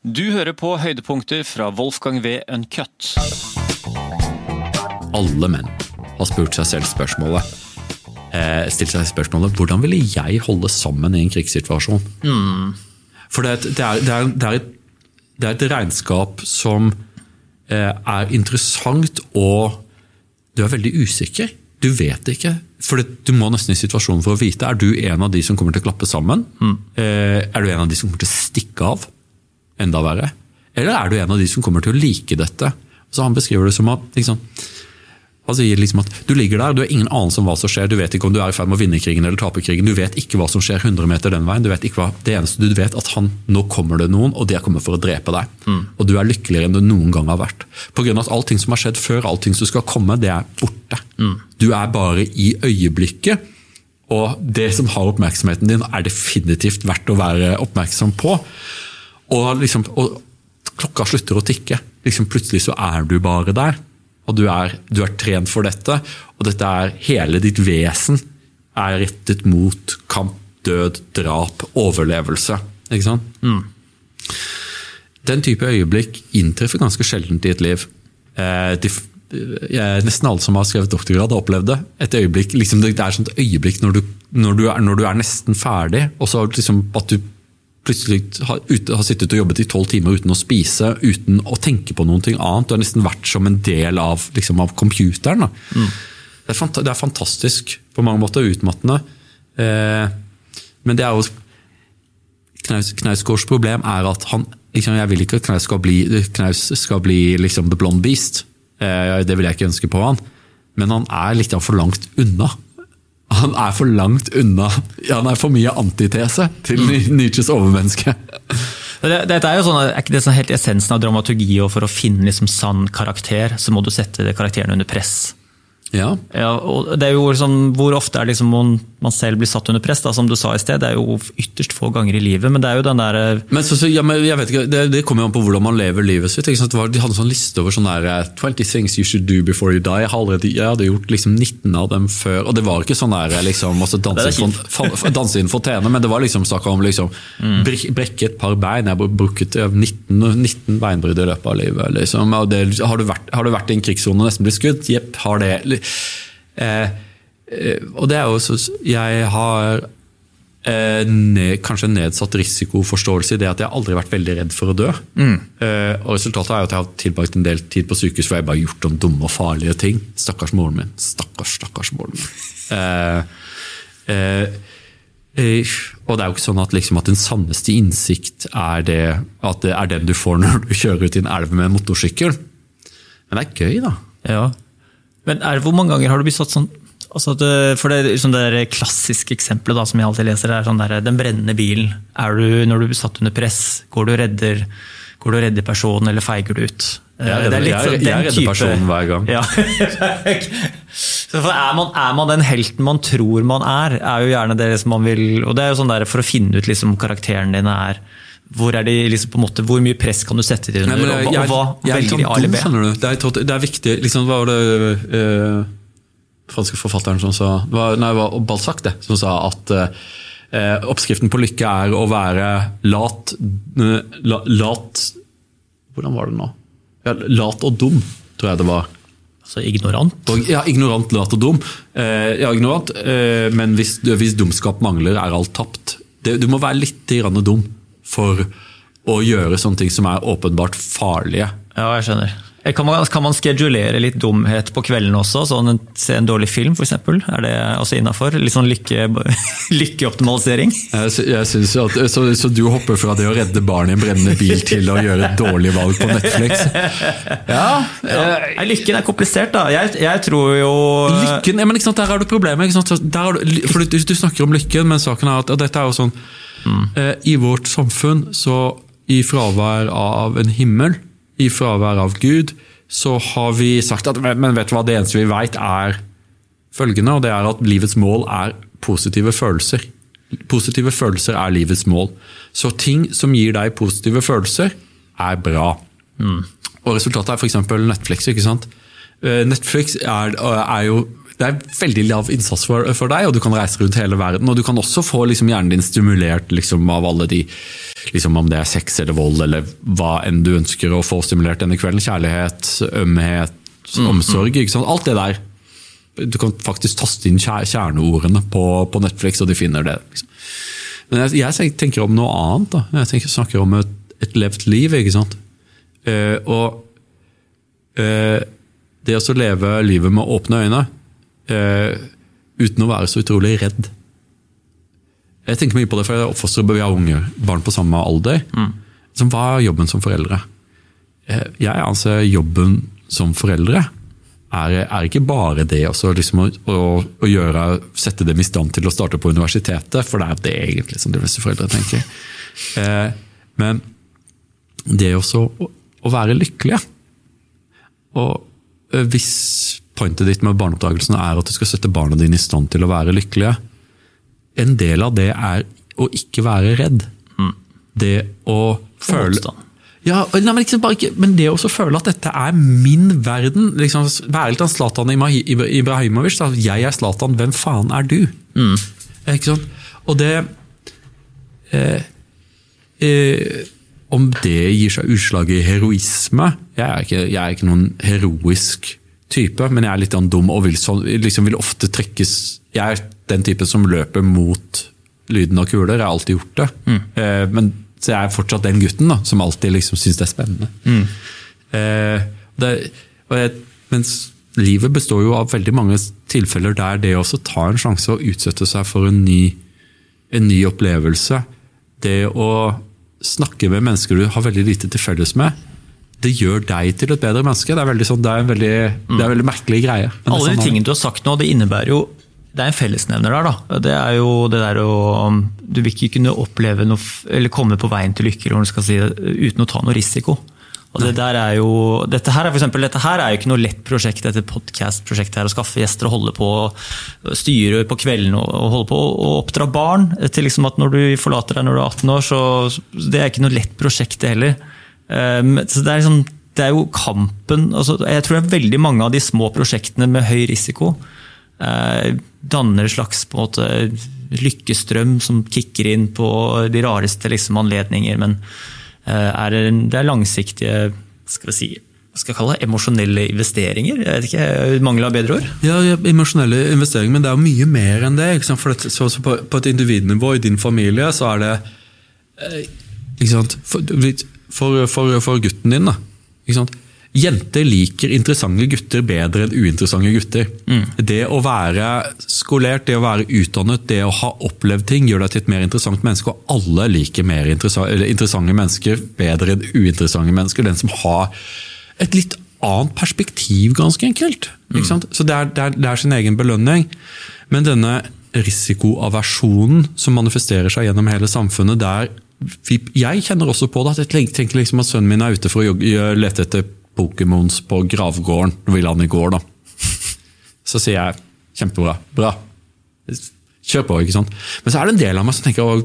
Du hører på høydepunkter fra Wolfgang V. Uncut. Alle menn har spurt seg selv spørsmålet eh, stilt seg spørsmålet hvordan ville jeg holde sammen i en krigssituasjon. For det er, et, det, er, det, er, det, er et, det er et regnskap som eh, er interessant, og du er veldig usikker. Du vet ikke. For det, du må nesten i situasjonen for å vite. Er du en av de som kommer til å klappe sammen? Eh, er du en av de som kommer til å stikke av? Enda verre. Eller er du en av de som kommer til å like dette? Så Han beskriver det som at liksom, sier liksom at du ligger der, du har ingen anelse om hva som skjer. Du vet ikke om du er i ferd med å vinne krigen eller tape krigen. Du vet ikke hva som skjer 100 meter den veien. Du vet ikke hva, det eneste du vet, at han, nå kommer det noen, og de er kommet for å drepe deg. Og du er lykkeligere enn du noen gang har vært. Av at allting som har skjedd før, allting som skal komme, det er borte. Du er bare i øyeblikket. Og det som har oppmerksomheten din, er definitivt verdt å være oppmerksom på. Og, liksom, og klokka slutter å tikke. Liksom plutselig så er du bare der. Og du er, du er trent for dette. Og dette er hele ditt vesen er rettet mot kamp, død, drap, overlevelse. Ikke sant? Den type øyeblikk inntreffer ganske sjeldent i et liv. Eh, de, eh, nesten alle som har skrevet doktorgrad, har opplevd det. Et øyeblikk, liksom, det er et øyeblikk når du, når, du er, når du er nesten ferdig, og så liksom at du plutselig har, ute, har sittet og jobbet i tolv timer uten å spise, uten å tenke på noe annet. Du har nesten vært som en del av, liksom, av computeren. Mm. Det, er det, er fantastisk på mange måter, utmattende. Eh, men det er jo Knaus, Knausgårds problem er at han liksom, Jeg vil ikke at Knaus skal bli, Knaus skal bli liksom the blonde beast. Eh, det vil jeg ikke ønske på han. Men han er litt for langt unna. Han er for langt unna. Han er for mye antitese til Nietzsches overmenneske. Det, dette er jo sånn, er ikke det sånn helt essensen av dramaturgi, og for å finne liksom sann karakter, så må du sette karakteren under press? Ja. Ja, og det er jo sånn, Hvor ofte er liksom man, man selv blir satt under press? da, Som du sa i sted, det er jo ytterst få ganger i livet. Men det er jo den der Men, så, så, ja, men vet ikke, Det, det kommer jo an på hvordan man lever livet sitt. Var, de hadde en sånn liste over sånne der, eh, 20 things you should do before you die. Jeg, har allerede, jeg hadde gjort liksom 19 av dem før. Og det var ikke sånn der, liksom, altså, danse, for, danse inn fontene, men det var liksom snakk om liksom, brek, brekke et par bein. Jeg har brukket eh, 19, 19 beinbrudd i løpet av livet. Liksom. Det, har, du vært, har du vært i en krigssone og nesten blitt skutt? Jepp, har det. Eh, eh, og det er jo så Jeg har eh, ned, kanskje nedsatt risikoforståelse i det at jeg aldri har vært veldig redd for å dø. Eh, og Resultatet er jo at jeg har tilbrakt en del tid på sykehus hvor jeg bare har gjort om dumme og farlige ting. Stakkars moren min. Stakkars, stakkars moren min. Eh, eh, og det er jo ikke sånn at, liksom, at den sanneste innsikt er, det, at det er den du får når du kjører ut i en elv med en motorsykkel. Men det er gøy, da. Ja. Men er, hvor mange ganger har du blitt satt sånn altså at, eh, For det, liksom det klassiske eksempelet da, som jeg alltid leser, er sånn der, den brennende bilen. Er du, når du blir satt under press, går du og redder, går du og redder personen, eller feiger du ut? Eh, Jeg redder- er litt jeg- sånn jeg redder personen hver gang. Ja. Så for er, man, er man den helten man tror man er, er jo gjerne det som man vil Og det er jo sånn der, For å finne ut liksom karakteren din er hvor, er det liksom, måte, hvor mye press kan du sette til under, og, og hva jeg jeg, velger de sånn A eller B? du. Det er, det er viktig liksom, Hva var det uh, franske forfatteren som sa var, Nei, det var Balzac det, som sa at eh, oppskriften på lykke er å være lat, eh, la, lat Hvordan var det nå? Ja, lat og dum, tror jeg det var. Altså ignorant? Ja, ignorant, lat og dum. Eh, ja, ignorant, eh, men hvis, hvis dumskap mangler, er alt tapt. Det, du må være litt grann dum for å gjøre sånne ting som er åpenbart farlige. Ja, jeg skjønner. Eh, Kan man, kan man skedulere litt dumhet på kvelden også? Sånn en, se en dårlig film, f.eks.? Er det også innafor? Litt sånn lykke, lykkeoptimalisering? Jeg, jeg synes at, så, så du hopper fra det å redde barn i en brennende bil til å gjøre et dårlig valg på Netflix? Ja. ja. Lykken er komplisert, da. Jeg, jeg tror jo Lykken, ja, men Der har du problemet. Du, du, du snakker om lykken, men saken er at dette er jo sånn eh, I vårt samfunn, så i fravær av en himmel, i fravær av Gud, så har vi sagt at men vet du hva, det eneste vi veit, er følgende, og det er at livets mål er positive følelser. Positive følelser er livets mål. Så ting som gir deg positive følelser, er bra. Og resultatet er f.eks. Netflix. ikke sant? Eh, Netflix er, er jo det er veldig lav innsats for, for, deg, og du kan reise rundt hele verden. Og du kan også få liksom, hjernen din stimulert liksom, av alle de liksom, Om det er sex eller vold eller hva enn du ønsker å få stimulert denne kvelden. Kjærlighet, ømhet, mm, omsorg. Mm. Alt det der. Du kan faktisk taste inn kjerneordene på, på Netflix, og de finner det. Liksom. Men jeg, jeg, tenker om noe annet. Da. Jeg tenker, snakker om et, et levd liv. ikke sant? Uh, og uh, det å leve livet med åpne øyne eh, uten å være så utrolig redd. Jeg tenker mye på det, for jeg oppfostrer vi har unge barn på samme alder. Mm. Som, hva er jobben som foreldre? Eh, jeg anser jobben som foreldre er, er ikke bare det også, liksom, å, å, gjøre, sette dem i stand til å starte på universitetet, for det er det egentlig som de fleste foreldre tenker. Eh, men det også å, å være lykkelige. Og eh, hvis pointet ditt med barneoppdragelsen er at du skal sette barna dine i stand til å være lykkelige. En del av det er å ikke være redd. Mm. Det å føle ja, nei, men, liksom ikke, men, det å føle at dette er min verden liksom, Være litt av Zlatan Ibrahimovic. Da. Jeg er Zlatan, hvem faen er du? Mm. Ikke sant? Og det eh, eh, Om det gir seg utslag i heroisme Jeg er ikke, jeg er ikke noen heroisk type, men jeg er litt dum og vil, liksom vil, ofte trekkes Jeg er den typen som løper mot lyden av kuler. Jeg har alltid gjort det. Mm. Eh, men så jeg er fortsatt den gutten da, som alltid liksom syns det er spennende. Mm. Eh, det, jeg, mens livet består jo av veldig mange tilfeller der det å ta en sjanse og utsette seg for en ny, en ny opplevelse, det å snakke med mennesker du har veldig lite til felles med, det gjør deg til et bedre menneske. Det er, veldig, sånn, det er en veldig, det er en veldig merkelig greie. Alle sånn de tingene du har sagt nå, det innebærer jo det er en fellesnevner der. da. Det er jo det der å Du vil ikke kunne oppleve noe, eller komme på veien til lykke eller si, uten å ta noe risiko. Og det der er jo, dette her er, for eksempel, dette her er jo ikke noe lett prosjekt, dette podkast-prosjektet her, å skaffe gjester og holde på, styre på kvelden og, holde på å oppdra barn. til liksom at Når du forlater deg når du er 18 år, så det er ikke noe lett prosjekt, det heller. Ehm, så det er, liksom, det er jo kampen altså, Jeg tror det er veldig mange av de små prosjektene med høy risiko eh, danner en slags på en måte, lykkestrøm som kicker inn på de rareste liksom, anledninger. Men eh, er det, det, er langsiktige skal vi si, skal jeg kalle det, emosjonelle investeringer? Jeg vet ikke, Mangel av bedre ord? Ja, ja emosjonelle investeringer, men det er jo mye mer enn det. For det, så, så på, på, et individnivå i din familie så er det eh, ikke sant? For, for, for, for gutten din. da. Jenter liker interessante gutter bedre enn uinteressante gutter. Mm. Det å være skolert, det å være utdannet, det å ha opplevd ting, gjør deg til et mer interessant menneske. Og alle liker mer interessante mennesker bedre enn uinteressante mennesker. Den som har et litt annet perspektiv, ganske enkelt. Mm. Så det er, det, er, det er sin egen belønning. Men denne risikoaversjonen som manifesterer seg gjennom hele samfunnet, der jeg kjenner også på det. at Jeg tenker liksom at sønnen min er ute for å lete etter Pokémons på gravgården. Ville han i går, da. Så sier jeg kjempebra. Bra. Kjør på, ikke sant. Men så er det en del av meg som tenker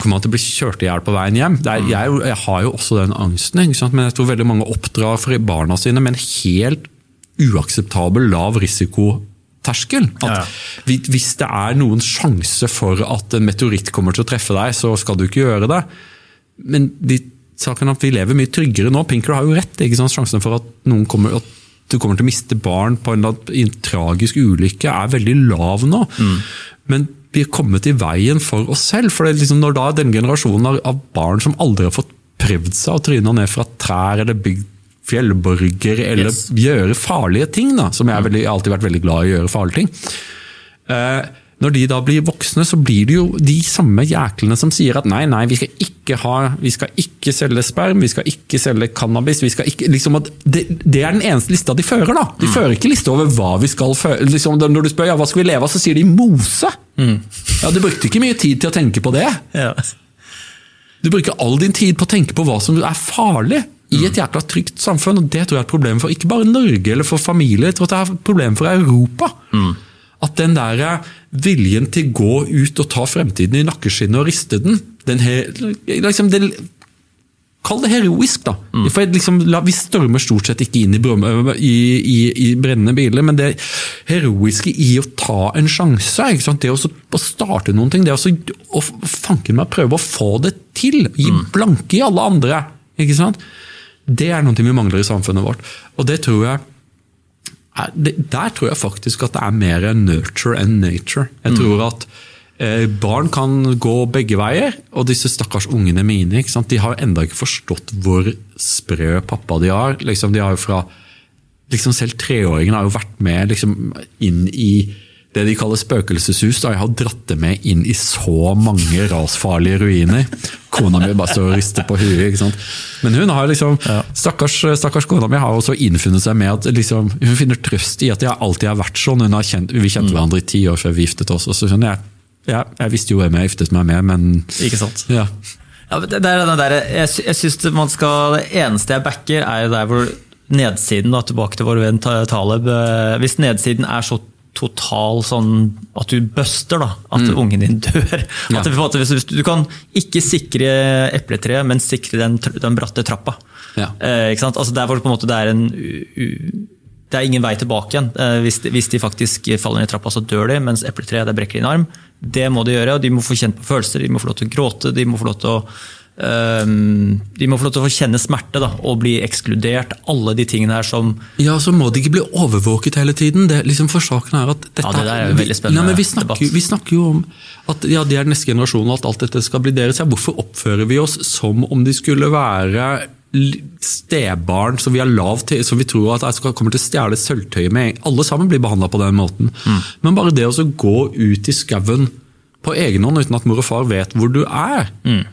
Kommer han til å bli kjørt i hjel på veien hjem? Er, jeg, jeg, har jo også den angsten, men jeg tror veldig mange oppdrar for barna sine med en helt uakseptabel lav risiko terskel. At Hvis det er noen sjanse for at en meteoritt kommer til å treffe deg, så skal du ikke gjøre det. Men de, saken at vi lever mye tryggere nå. Pinker har jo rett. ikke sant? Sjansen for at, kommer, at du kommer til å miste barn på en, en tragisk ulykke er veldig lav nå. Mm. Men vi er kommet i veien for oss selv. for liksom Når da den generasjonen av, av barn som aldri har fått prøvd seg å tryne ned fra trær eller bygd fjellborger eller yes. gjøre farlige ting, da, som jeg, har alltid vært veldig glad i å gjøre farlige ting. Eh, når de da blir voksne, så blir det jo de samme jæklene som sier at nei, nei, vi skal ikke, ha, vi skal ikke selge sperm, vi skal ikke selge cannabis vi skal ikke, liksom det, det, er den eneste lista de fører. da. De mm. fører ikke liste over hva vi skal føre. Liksom, når du spør ja, hva skal vi leve av, så sier de mose. Mm. Ja, Du brukte ikke mye tid til å tenke på det. Ja. Du bruker all din tid på å tenke på hva som er farlig i et jækla trygt samfunn. og Det tror jeg er et problem for ikke bare Norge eller for familier, jeg tror det er et problem for Europa. Mm. At den der viljen til å gå ut og ta fremtiden i nakkeskinnet og riste den, den, her, liksom, det, Kall det heroisk, da. For liksom, Vi stormer stort sett ikke inn i, brøm- i, i, i brennende biler, men det heroiske i å ta en sjanse, ikke sant? det å, å starte noen ting, det å, å fanken meg prøve å få det til, gi blanke i alle andre, ikke sant? Det er noe vi mangler i samfunnet vårt. Og det tror jeg er, Der tror jeg faktisk at det er mer nurture enn nature. Jeg tror at eh, barn kan gå begge veier, og disse stakkars ungene mine de har ennå ikke forstått hvor sprø pappa de har. Liksom, de har jo fra, liksom Selv treåringen har jo vært med liksom, inn i det de kaller spøkelseshus. Da. Jeg har dratt det med inn i så mange rasfarlige ruiner. Kona mi bare står og rister på huet. ikke sant? Men hun har liksom, stakkars, stakkars kona mi har også innfunnet seg med at liksom, hun finner trøst i at jeg alltid har vært sånn. Hun har kjent, vi kjente hverandre i ti år før vi giftet oss. og så skjønner jeg, ja, jeg visste jo hvem jeg giftet meg med, men Ikke sant? ja. Ja, men det, er det der, jeg, jeg synes man skal, det eneste jeg backer, er jo der hvor nedsiden, da, tilbake til vår venn Ta- Taleb eh, Hvis nedsiden er så total sånn at du buster, da, at ungen din dør. Ja. At du kan ikke sikre epletreet, men sikre den, den bratte trappa. Ja. Eh, ikke sant? Altså Der hvor på en måte det er en u, det er ingen vei tilbake igjen. Eh, hvis, de, hvis de faktisk faller ned trappa, så dør de, mens epletreet det brekker din arm. Det må de gjøre, og de må få kjent på følelser, de må få lov til å gråte, de må få lov til å de må få lov til å få kjenne smerte da, og bli ekskludert. Alle de tingene her som Ja, så må de ikke bli overvåket hele tiden. Det, liksom for saken er at dette, Ja, det er en vi- veldig spennende Ja, men vi, snakker, vi snakker jo om at ja, de er neste generasjon, og at alt dette skal bli deres. Ja, hvorfor oppfører vi oss som om de skulle være stebarn som vi til, som vi tror at jeg skal, kommer til å stjele sølvtøyet med? Alle sammen blir behandla på den måten. Mm. Men bare det å gå ut i skauen på egen hånd uten at mor og far vet hvor du er, Mm.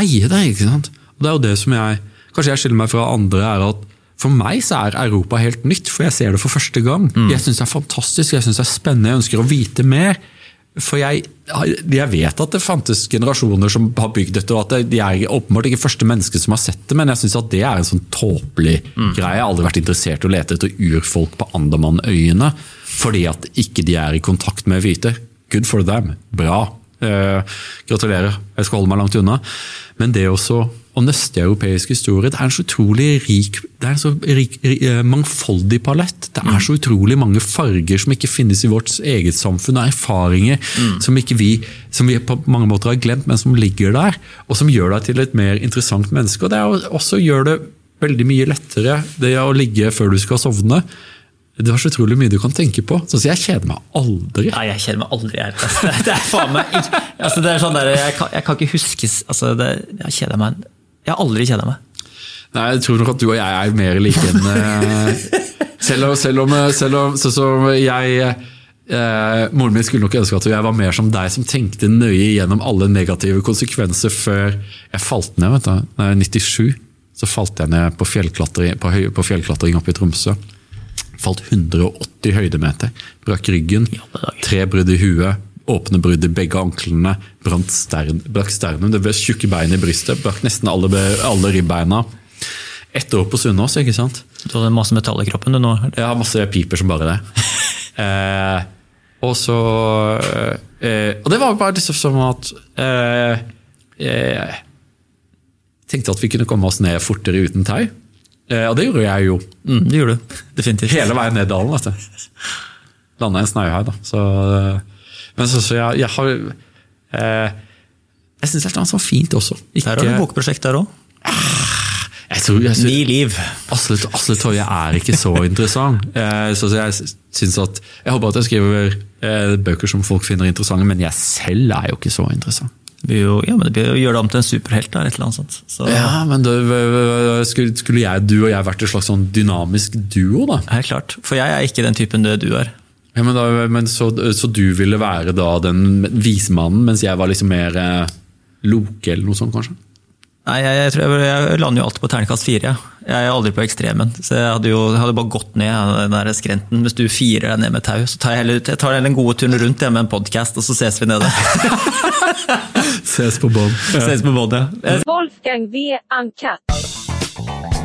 Eie det. ikke sant? Og det er jo det som jeg Kanskje jeg skiller meg fra andre, er at for meg så er Europa helt nytt, for jeg ser det for første gang. Jeg syns det er fantastisk, jeg synes det er spennende, jeg ønsker å vite mer. For jeg, jeg vet at det fantes generasjoner som har bygd dette, og at de er åpenbart ikke første menneske som har sett det, men jeg syns at det er en sånn tåpelig greie. Jeg har aldri vært interessert i å lete etter urfolk på Andamanøyene fordi at ikke de er i kontakt med hvite. Good for them. Bra. Eh, gratulerer. Jeg skal holde meg langt unna. Men det også å nøste europeisk historie, det er en så utrolig rik, det er en så rik, ri- eh, mangfoldig palett. Det er så utrolig mange farger som ikke finnes i vårt eget samfunn, og erfaringer som, ikke vi, som vi på mange måter har glemt, men som ligger der, og som gjør deg til et mer interessant menneske. Og det er også gjør det veldig mye lettere det å ligge før du skal sovne. Det var så utrolig mye du kan tenke på. Så jeg kjeder meg aldri. Nei, jeg kjeder meg aldri. Altså, det er faen meg altså, det er sånn der, jeg, kan, jeg kan ikke huske altså, det, Jeg kjeder meg Jeg har aldri kjeda meg. Nei, jeg tror nok at du og jeg er mer like enn eh, selv, om- selv om, selv om så, så jeg eh, Moren min skulle nok ønske at jeg var mer som deg, som tenkte nøye gjennom alle negative konsekvenser før jeg falt ned. vet du. Nei, jeg var 97 så falt jeg ned på fjellklatring, på, på fjellklatring oppe i Tromsø. Falt 180 høydemeter. Brakk ryggen, tre brudd i huet, åpne brudd i begge anklene, brant stern, brakk sternum, det ble tjukke bein i brystet, brakk nesten alle, alle ribbeina. Ett år på Sunnaas, ikke sant? Du hadde masse metall i kroppen du nå. Ja, masse piper som bare det. eh, og så eh, Og det var bare liksom som at eh, eh, Tenkte at vi kunne komme oss ned fortere uten tau. Eh, og det gjorde jeg jo. Mm, det gjorde du. Definitivt. Hele veien ned dalen. vet du. Landa i en snauhaug, da. Så, eh, men så, så jeg, jeg har eh, Jeg syns det er så fint også. Der har du bokprosjekt der òg. jeg, Ni liv. Asle, Asle Toje er ikke så interessant. Eh, så jeg synes at, jeg håper at jeg skriver eh, bøker som folk finner interessante, men jeg selv er jo ikke så interessant. Det jo, ja, men det blir jo å gjøre det om til en superhelt. Da, eller et eller annet sånt. Så, Ja, men skulle, skulle jeg, du og jeg vært et slags sånn dynamisk duo, da? Ja, klart. For jeg er ikke den typen det du er. Ja, men da men så, så du ville være da den vismannen, mens jeg var liksom mer eh, Loke eller noe sånt, kanskje? Nei, jeg, jeg, tror jeg, jeg lander jo alltid på terningkast fire. Jeg er aldri på ekstremen. Så jeg hadde jo jeg hadde bare gått ned den der skrenten. Hvis du firer deg ned med tau, så tar jeg heller, jeg tar heller den gode turen rundt jeg, med en podkast, og så ses vi nede. Ses på bånd. Ses på båndet. Wolfgang V. Uncut.